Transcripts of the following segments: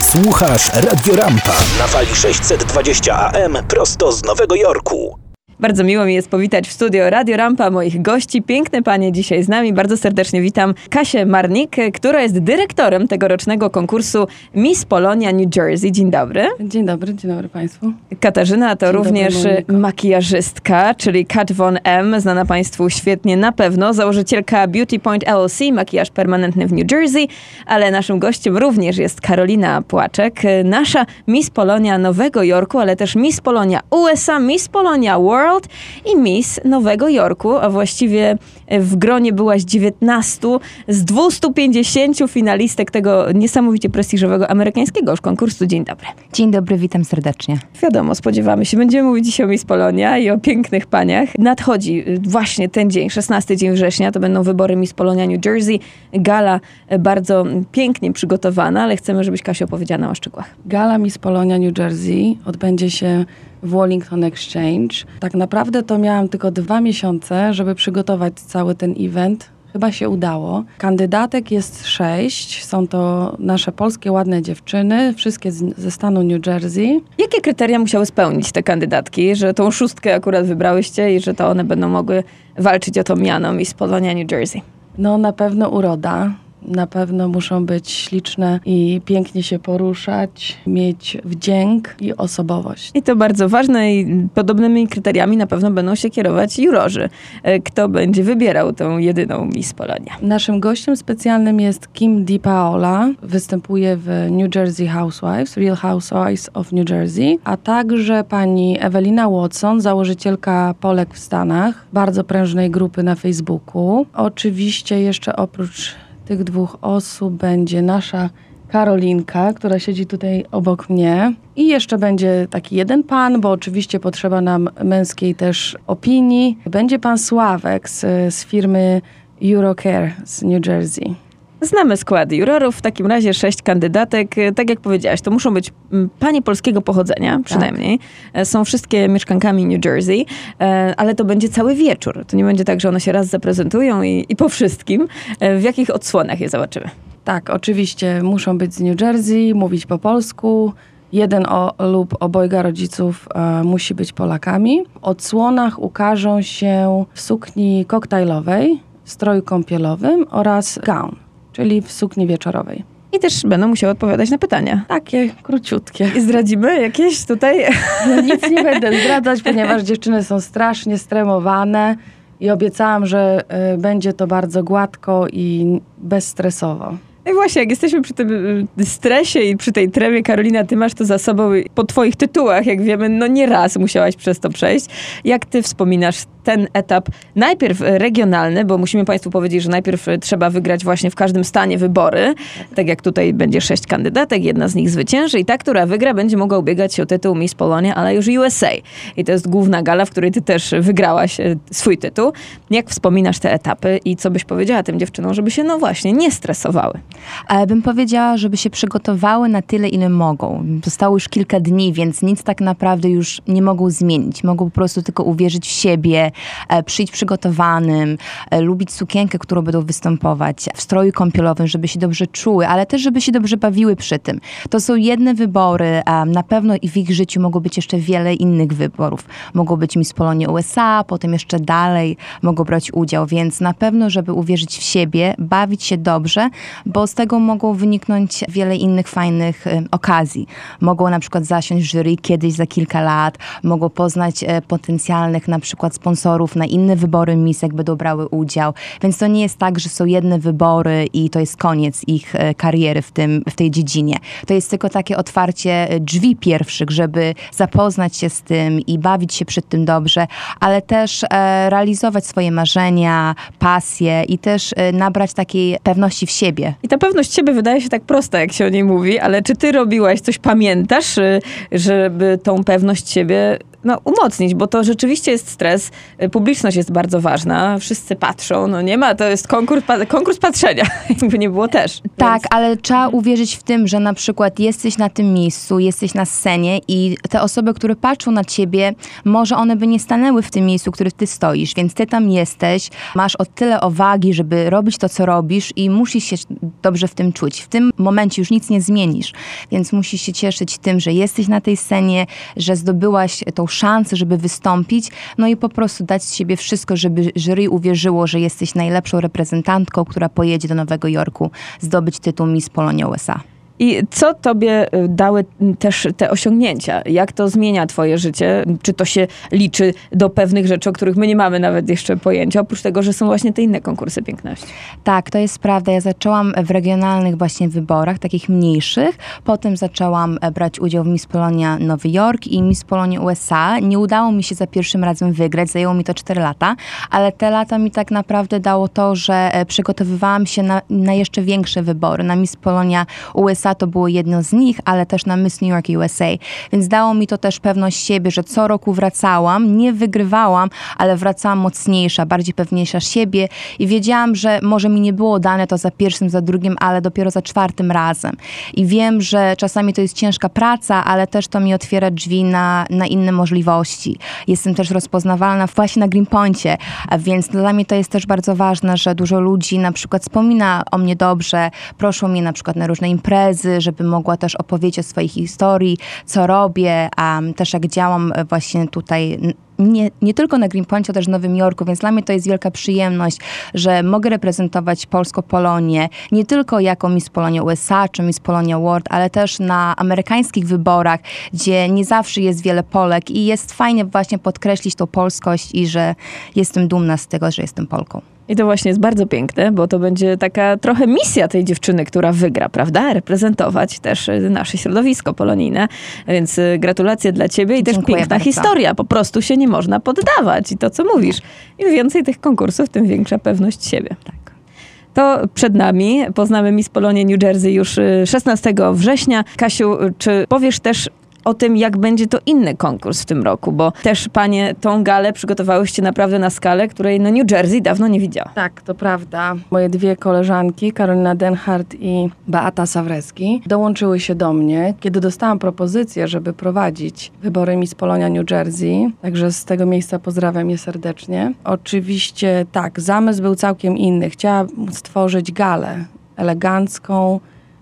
Słuchasz Radio Rampa na fali 620 AM prosto z Nowego Jorku. Bardzo miło mi jest powitać w studio Radio Rampa moich gości. Piękne panie dzisiaj z nami. Bardzo serdecznie witam Kasię Marnik, która jest dyrektorem tegorocznego konkursu Miss Polonia New Jersey. Dzień dobry. Dzień dobry, dzień dobry Państwu. Katarzyna to Dzień również dobry, makijażystka, czyli Kat Von M, znana Państwu świetnie na pewno, założycielka Beauty Point LLC, makijaż permanentny w New Jersey, ale naszym gościem również jest Karolina Płaczek, nasza Miss Polonia Nowego Jorku, ale też Miss Polonia USA, Miss Polonia World i Miss Nowego Jorku, a właściwie w gronie byłaś 19 z 250 finalistek tego niesamowicie prestiżowego amerykańskiego już konkursu. Dzień dobry. Dzień dobry, witam serdecznie. Wiadomo, spodziewamy się. Będziemy mówić dzisiaj o Miss Polonia i o pięknych paniach. Nadchodzi y, właśnie ten dzień, 16 dzień września, to będą wybory Miss Polonia New Jersey. Gala y, bardzo pięknie przygotowana, ale chcemy, żebyś Kasia opowiedziała nam o szczegółach. Gala Miss Polonia New Jersey odbędzie się w Wallington Exchange. Tak naprawdę to miałam tylko dwa miesiące, żeby przygotować cały ten event. Chyba się udało. Kandydatek jest sześć. Są to nasze polskie ładne dziewczyny, wszystkie z, ze stanu New Jersey. Jakie kryteria musiały spełnić te kandydatki, że tą szóstkę akurat wybrałyście i że to one będą mogły walczyć o to miano Miss Polonia New Jersey? No na pewno uroda. Na pewno muszą być śliczne i pięknie się poruszać, mieć wdzięk i osobowość. I to bardzo ważne i podobnymi kryteriami na pewno będą się kierować jurorzy. E, Kto będzie wybierał tą jedyną Miss Polonia? Naszym gościem specjalnym jest Kim DiPaola. Występuje w New Jersey Housewives, Real Housewives of New Jersey, a także pani Ewelina Watson, założycielka Polek w Stanach, bardzo prężnej grupy na Facebooku. Oczywiście jeszcze oprócz tych dwóch osób będzie nasza Karolinka, która siedzi tutaj obok mnie. I jeszcze będzie taki jeden pan, bo oczywiście potrzeba nam męskiej też opinii. Będzie pan Sławek z, z firmy Eurocare z New Jersey. Znamy skład jurorów, w takim razie sześć kandydatek. Tak jak powiedziałaś, to muszą być mm, panie polskiego pochodzenia, przynajmniej. E, Są wszystkie mieszkankami New Jersey, e, ale to będzie cały wieczór. To nie będzie tak, że one się raz zaprezentują i, i po wszystkim. E, W jakich odsłonach je zobaczymy? Tak, oczywiście muszą być z New Jersey, mówić po polsku. Jeden o, lub obojga rodziców e, musi być Polakami. W odsłonach ukażą się w sukni koktajlowej, stroju kąpielowym oraz gown, czyli w sukni wieczorowej. I też będą musiały odpowiadać na pytania. Takie króciutkie. I zdradzimy jakieś tutaj... No, nic nie będę zdradzać, ponieważ dziewczyny są strasznie stremowane i obiecałam, że e, będzie to bardzo gładko i bezstresowo. No i właśnie, jak jesteśmy przy tym y, stresie i przy tej tremie, Karolina, ty masz to za sobą po twoich tytułach, jak wiemy, no nie raz musiałaś przez to przejść. Jak ty wspominasz ten etap, najpierw regionalny, bo musimy Państwu powiedzieć, że najpierw y, trzeba wygrać właśnie w każdym stanie wybory, tak jak tutaj będzie sześć kandydatek, jedna z nich zwycięży i ta, która wygra, będzie mogła ubiegać się o tytuł Miss Polonia, ale już USA. I to jest główna gala, w której ty też wygrałaś y, swój tytuł. Jak wspominasz te etapy i co byś powiedziała tym dziewczynom, żeby się, no właśnie, nie stresowały? Bym powiedziała, żeby się przygotowały na tyle, ile mogą. Zostało już kilka dni, więc nic tak naprawdę już nie mogą zmienić. Mogą po prostu tylko uwierzyć w siebie, e, przyjść przygotowanym, e, lubić sukienkę, którą będą występować, w stroju kąpielowym, żeby się dobrze czuły, ale też, żeby się dobrze bawiły przy tym. To są jedne wybory. a Na pewno i w ich życiu mogą być jeszcze wiele innych wyborów. Mogą być Miss Polonia USA, potem jeszcze dalej mogą brać udział, więc na pewno, żeby uwierzyć w siebie, bawić się dobrze, bo z tego mogą wyniknąć wiele innych fajnych okazji. Mogą na przykład zasiąść w jury kiedyś za kilka lat, mogą poznać e, potencjalnych na przykład sponsorów na inne wybory Miss, jak będą brały udział. Więc to nie jest tak, że są jedne wybory i to jest koniec ich e, kariery w, tym, w tej dziedzinie. To jest tylko takie otwarcie e, drzwi pierwszych, żeby zapoznać się z tym i bawić się przy tym dobrze, ale też e, realizować swoje marzenia, pasje i też nabrać takiej pewności w siebie. I ta pewność siebie wydaje się tak prosta, jak się o niej mówi, ale czy ty robiłaś coś, pamiętasz, żeby tą pewność siebie no, umocnić, bo to rzeczywiście jest stres. Y, Publiczność jest bardzo ważna, wszyscy patrzą, no nie ma, to jest konkurs, konkurs patrzenia, jakby nie było też. Tak, Więc- ale trzeba uwierzyć w tym, że na przykład jesteś na tym miejscu, jesteś na scenie i te osoby, które patrzą na ciebie, może one by nie stanęły w tym miejscu, w którym ty stoisz, więc ty tam jesteś, masz o tyle owagi, żeby robić to, co robisz i musisz się dobrze w tym czuć. W tym momencie już nic nie zmienisz, więc musisz się cieszyć tym, że jesteś na tej scenie, że zdobyłaś tą szansę, żeby wystąpić, no i po prostu dać z siebie wszystko, żeby jury uwierzyło, że jesteś najlepszą reprezentantką, która pojedzie do Nowego Jorku zdobyć tytuł Miss Polonia USA. I co tobie y, dały też te osiągnięcia? Jak to zmienia twoje życie? Czy to się liczy do pewnych rzeczy, o których my nie mamy nawet jeszcze pojęcia, oprócz tego, że są właśnie te inne konkursy piękności? Tak, to jest prawda. Ja zaczęłam w regionalnych właśnie wyborach, takich mniejszych. Potem zaczęłam e, brać udział w Miss Polonia Nowy Jork i Miss Polonia USA. Nie udało mi się za pierwszym razem wygrać, zajęło mi to 4 lata, ale te lata mi tak naprawdę dało to, że e, przygotowywałam się na, na jeszcze większe wybory. Na Miss Polonia USA to było jedno z nich, ale też na Miss New York USA. Więc dało mi to też pewność siebie, że co roku wracałam, nie wygrywałam, ale wracałam mocniejsza, bardziej pewniejsza siebie i wiedziałam, że może mi nie było dane to za pierwszym, za drugim, ale dopiero za czwartym razem. I wiem, że czasami to jest ciężka praca, ale też to mi otwiera drzwi na, na inne możliwości. Jestem też rozpoznawalna właśnie na Greenpointie, więc dla mnie to jest też bardzo ważne, że dużo ludzi na przykład wspomina o mnie dobrze, proszą mnie na przykład na różne imprezy, żeby mogła też opowiedzieć o swojej historii, co robię, a też jak działam e, właśnie tutaj nie, nie tylko na Greenpointie, też w Nowym Jorku, więc dla mnie to jest wielka przyjemność, że mogę reprezentować Polsko-Polonię, nie tylko jako Miss Polonia USA czy Miss Polonia World, ale też na amerykańskich wyborach, gdzie nie zawsze jest wiele Polek i jest fajnie właśnie podkreślić tą polskość i że jestem dumna z tego, że jestem Polką. I to właśnie jest bardzo piękne, bo to będzie taka trochę misja tej dziewczyny, która wygra, prawda? Reprezentować też y, nasze środowisko polonijne. Więc y, gratulacje dla ciebie i też Dziękuję piękna bardzo. historia. Po prostu się nie można poddawać. I to, co mówisz. Im więcej tych konkursów, tym większa pewność siebie. Tak. To przed nami. Poznamy Miss Polonię New Jersey już y, 16 września. Kasiu, y, czy powiesz też o tym, jak będzie to inny konkurs w tym roku? Bo też panie tą galę przygotowałyście naprawdę na skalę, której no New Jersey dawno nie widziała. Tak, to prawda. Moje dwie koleżanki, Karolina Denhardt i Beata Sawrecki, dołączyły się do mnie, kiedy dostałam propozycję, żeby prowadzić wybory Miss Polonia New Jersey. Także z tego miejsca pozdrawiam je serdecznie. Oczywiście tak, zamysł był całkiem inny. Chciałam stworzyć galę elegancką,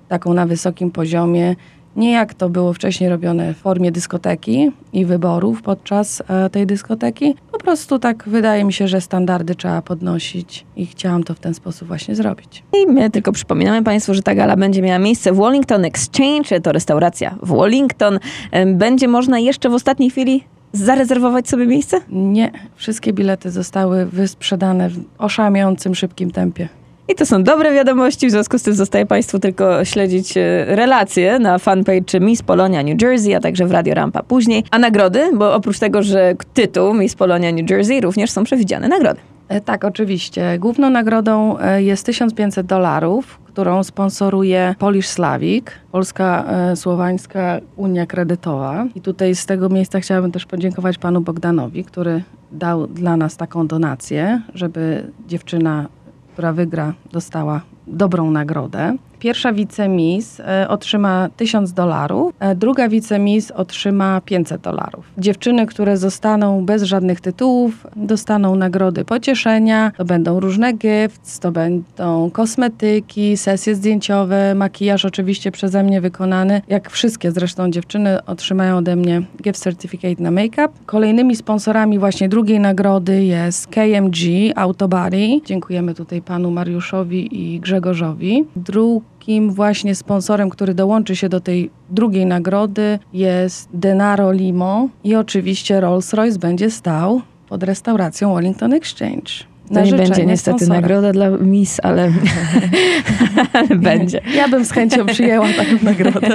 taką na wysokim poziomie. Nie jak to było wcześniej robione w formie dyskoteki i wyborów podczas e, tej dyskoteki. Po prostu tak wydaje mi się, że standardy trzeba podnosić i chciałam to w ten sposób właśnie zrobić. I my tylko przypominamy Państwu, że ta gala będzie miała miejsce w Wallington Exchange, to restauracja w Wallington. Em, Będzie można jeszcze w ostatniej chwili zarezerwować sobie miejsce? Nie, wszystkie bilety zostały wysprzedane w oszałamiającym szybkim tempie. I to są dobre wiadomości, w związku z tym zostaje Państwu tylko śledzić e, relacje na fanpage Miss Polonia New Jersey, a także w Radio Rampa później. A nagrody, bo oprócz tego, że tytuł Miss Polonia New Jersey, również są przewidziane nagrody. E, Tak, oczywiście. Główną nagrodą e, jest 1500 dolarów, którą sponsoruje Polish Slavic, Polska e, Słowańska Unia Kredytowa. I tutaj z tego miejsca chciałabym też podziękować panu Bogdanowi, który dał dla nas taką donację, żeby dziewczyna, która wygra, dostała dobrą nagrodę. Pierwsza wicemis e, otrzyma 1000 dolarów, e, druga wicemis otrzyma 500 dolarów. Dziewczyny, które zostaną bez żadnych tytułów, dostaną nagrody pocieszenia, to będą różne gifts, to będą kosmetyki, sesje zdjęciowe, makijaż oczywiście przeze mnie wykonany. Jak wszystkie zresztą dziewczyny otrzymają ode mnie gift certificate na make-up. Kolejnymi sponsorami właśnie drugiej nagrody jest KMG Autobody. Dziękujemy tutaj panu Mariuszowi i Grzegorzowi. Właśnie sponsorem, który dołączy się do tej drugiej nagrody jest Denaro Limo i oczywiście Rolls-Royce będzie stał pod restauracją Wellington Exchange. To nie będzie niestety sponsora. nagroda dla Miss, ale, ale będzie. Ja bym z chęcią przyjęła taką nagrodę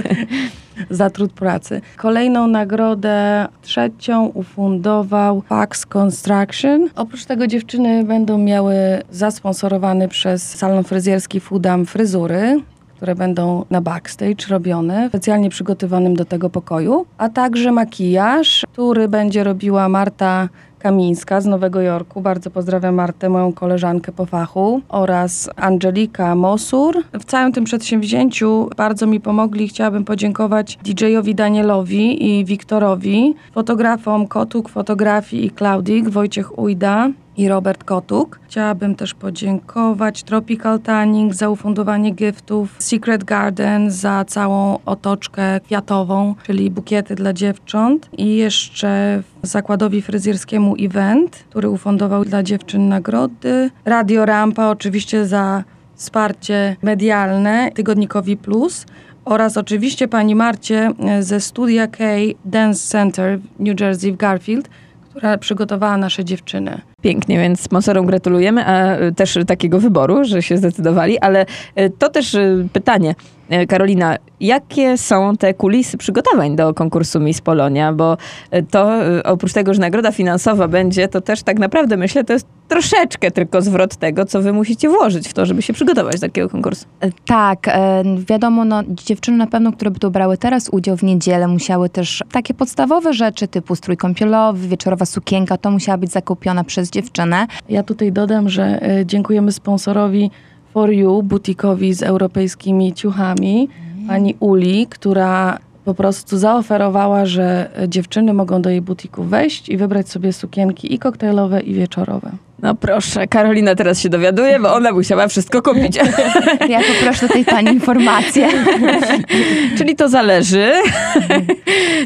za trud pracy. Kolejną nagrodę, trzecią, ufundował Pax Construction. Oprócz tego dziewczyny będą miały zasponsorowany przez salon fryzjerski Foodam fryzury, które będą na backstage robione, specjalnie przygotowanym do tego pokoju, a także makijaż, który będzie robiła Marta Kamińska z Nowego Jorku. Bardzo pozdrawiam Martę, moją koleżankę po fachu oraz Angelika Mosur. W całym tym przedsięwzięciu bardzo mi pomogli. Chciałabym podziękować DJ-owi Danielowi i Wiktorowi, fotografom Kotuk Fotografii i Klaudik, Wojciech Ujda, i Robert Kotuk. Chciałabym też podziękować Tropical Tanning za ufundowanie giftów, Secret Garden za całą otoczkę kwiatową, czyli bukiety dla dziewcząt i jeszcze zakładowi fryzjerskiemu Event, który ufundował dla dziewczyn nagrody, Radio Rampa oczywiście za wsparcie medialne, Tygodnikowi Plus oraz oczywiście pani Marcie ze Studia K Dance Center w New Jersey w Garfield, która przygotowała nasze dziewczyny. Pięknie, więc sponsorom gratulujemy, a y, też takiego wyboru, że się zdecydowali, ale y, to też y, pytanie, Karolina, jakie są te kulisy przygotowań do konkursu Miss Polonia? Bo to oprócz tego, że nagroda finansowa będzie, to też tak naprawdę myślę, to jest troszeczkę tylko zwrot tego, co wy musicie włożyć w to, żeby się przygotować do takiego konkursu. Tak, wiadomo, no, dziewczyny na pewno, które by brały teraz udział w niedzielę, musiały też takie podstawowe rzeczy typu strój kąpielowy, wieczorowa sukienka, to musiała być zakupiona przez dziewczynę. Ja tutaj dodam, że e, dziękujemy sponsorowi For You, butikowi z europejskimi ciuchami, pani Uli, która po prostu zaoferowała, że dziewczyny mogą do jej butiku wejść i wybrać sobie sukienki i koktajlowe, i wieczorowe. No proszę, Karolina teraz się dowiaduje, bo ona musiała wszystko kupić. Ja poproszę tej pani informację. Czyli to zależy.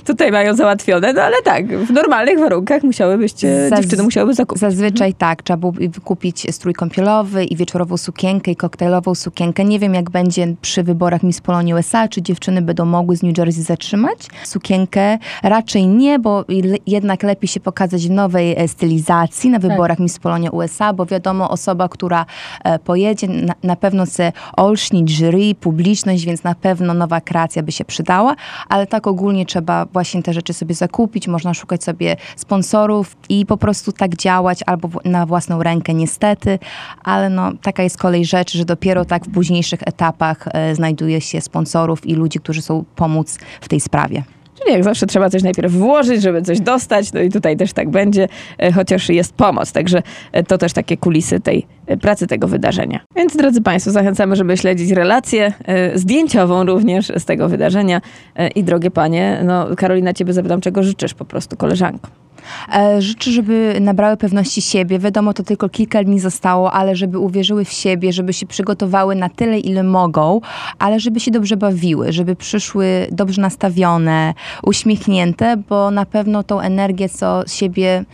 Tutaj mają załatwione, no ale tak, w normalnych warunkach musiałybyście, Zaz dziewczyny musiałyby zakupić. Zazwyczaj tak, trzeba było kupić strój kąpielowy i wieczorową sukienkę i koktajlową sukienkę. Nie wiem jak będzie przy wyborach Miss Polonii USA, czy dziewczyny będą mogły z New Jersey zatrzymać sukienkę. Raczej nie, bo jednak lepiej się pokazać w nowej e, stylizacji na tak. wyborach tak. Miss Polonii USA, bo wiadomo, osoba, która e, pojedzie, na, pewno chce olśnić jury, publiczność, więc na pewno nowa kreacja by się przydała, ale tak ogólnie trzeba właśnie te rzeczy sobie zakupić, można szukać sobie sponsorów i po prostu tak działać albo na własną rękę niestety, ale no taka jest kolej rzeczy, że dopiero tak w późniejszych etapach e, znajduje się sponsorów i ludzi, którzy są pomóc w tej sprawie. Czyli jak zawsze trzeba coś najpierw włożyć, żeby coś dostać, no i tutaj też tak będzie, e, chociaż jest pomoc. Także e, to też takie kulisy tej e, pracy tego wydarzenia. Więc drodzy Państwo, zachęcamy, żeby śledzić relację zdjęciową również z tego wydarzenia. I drogie Panie, no Karolina, Ciebie zapytam, czego życzysz po prostu koleżankom? E, życzę, żeby nabrały pewności siebie. Wiadomo, to tylko kilka dni zostało, ale żeby uwierzyły w siebie, żeby się przygotowały na tyle, ile mogą, ale żeby się dobrze bawiły, żeby przyszły dobrze nastawione, uśmiechnięte, bo na pewno tą energię, co z siebie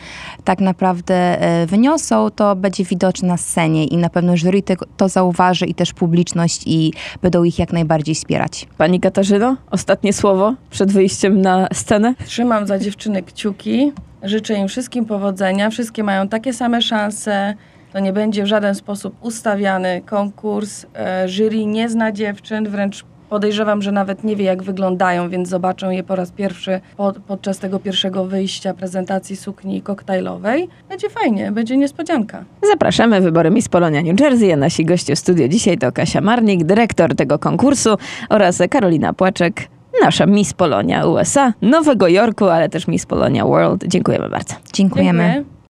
tak naprawdę e, wyniosą, to będzie widoczne na scenie i na pewno jury to zauważy i też publiczność i będą ich jak najbardziej wspierać. Pani Katarzyno, ostatnie słowo przed wyjściem na scenę? Trzymam za dziewczyny kciuki. Życzę im wszystkim powodzenia. Wszystkie mają takie same szanse. To nie będzie w żaden sposób ustawiany konkurs. E, jury nie zna dziewczyn, wręcz podejrzewam, że nawet nie wie, jak wyglądają, więc zobaczą je po raz pierwszy pod, podczas tego pierwszego wyjścia prezentacji sukni koktajlowej. Będzie fajnie, będzie niespodzianka. Zapraszamy, wybory Miss Polonia New Jersey, a nasi goście w studio dzisiaj to Kasia Marnik, dyrektor tego konkursu oraz Karolina Płaczek, nasza Miss Polonia USA, Nowego Jorku, ale też Miss Polonia World. Dziękujemy bardzo. Dziękujemy. Dziękuję.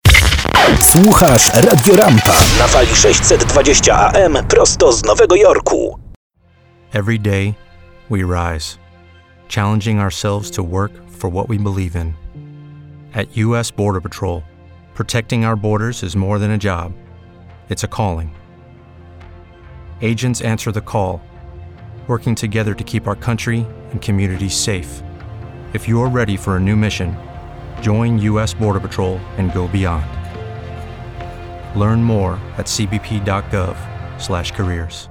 Słuchasz Radio Rampa na fali 620 AM prosto z Nowego Jorku. Every day we rise, challenging ourselves to work for what we believe in. At US Border Patrol, protecting our borders is more than a job. It's a calling. Agents answer the call working together to keep our country and communities safe. If you're ready for a new mission, join U.S. Border Patrol and go beyond. Learn more at cbp.gov/careers.